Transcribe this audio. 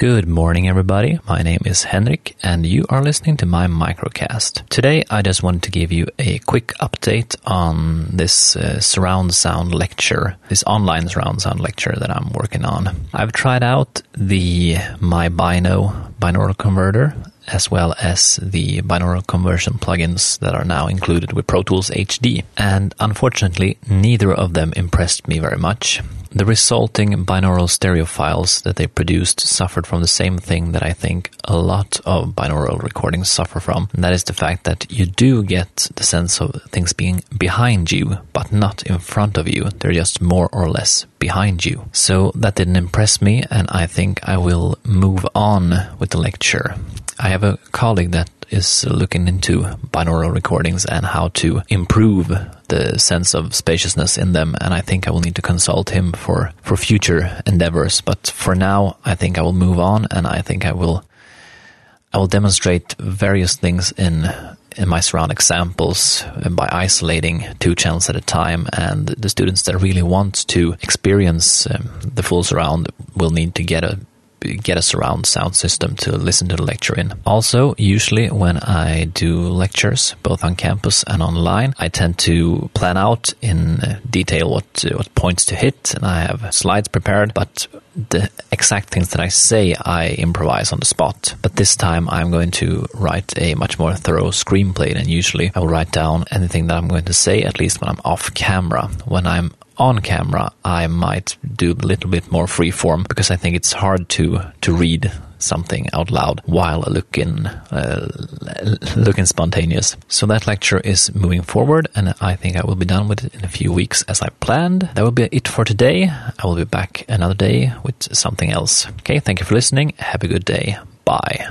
Good morning, everybody. My name is Henrik, and you are listening to my microcast. Today, I just wanted to give you a quick update on this uh, surround sound lecture, this online surround sound lecture that I'm working on. I've tried out the My Bino binaural converter as well as the binaural conversion plugins that are now included with Pro Tools HD. And unfortunately, neither of them impressed me very much. The resulting binaural stereo files that they produced suffered from the same thing that I think a lot of binaural recordings suffer from. And that is the fact that you do get the sense of things being behind you, but not in front of you. They're just more or less behind you. So that didn't impress me, and I think I will move on with the lecture. I have a colleague that is looking into binaural recordings and how to improve the sense of spaciousness in them. And I think I will need to consult him for, for future endeavors. But for now, I think I will move on and I think I will, I will demonstrate various things in, in my surround examples by isolating two channels at a time. And the students that really want to experience um, the full surround will need to get a get a surround sound system to listen to the lecture in. Also, usually when I do lectures, both on campus and online, I tend to plan out in uh, detail what uh, what points to hit, and I have slides prepared. But the exact things that I say, I improvise on the spot. But this time, I'm going to write a much more thorough screenplay than usually. I will write down anything that I'm going to say, at least when I'm off camera. When I'm on camera, I might do a little bit more free form because I think it's hard to to read something out loud while looking uh, looking spontaneous. So that lecture is moving forward, and I think I will be done with it in a few weeks as I planned. That will be it for today. I will be back another day with something else. Okay, thank you for listening. Have a good day. Bye.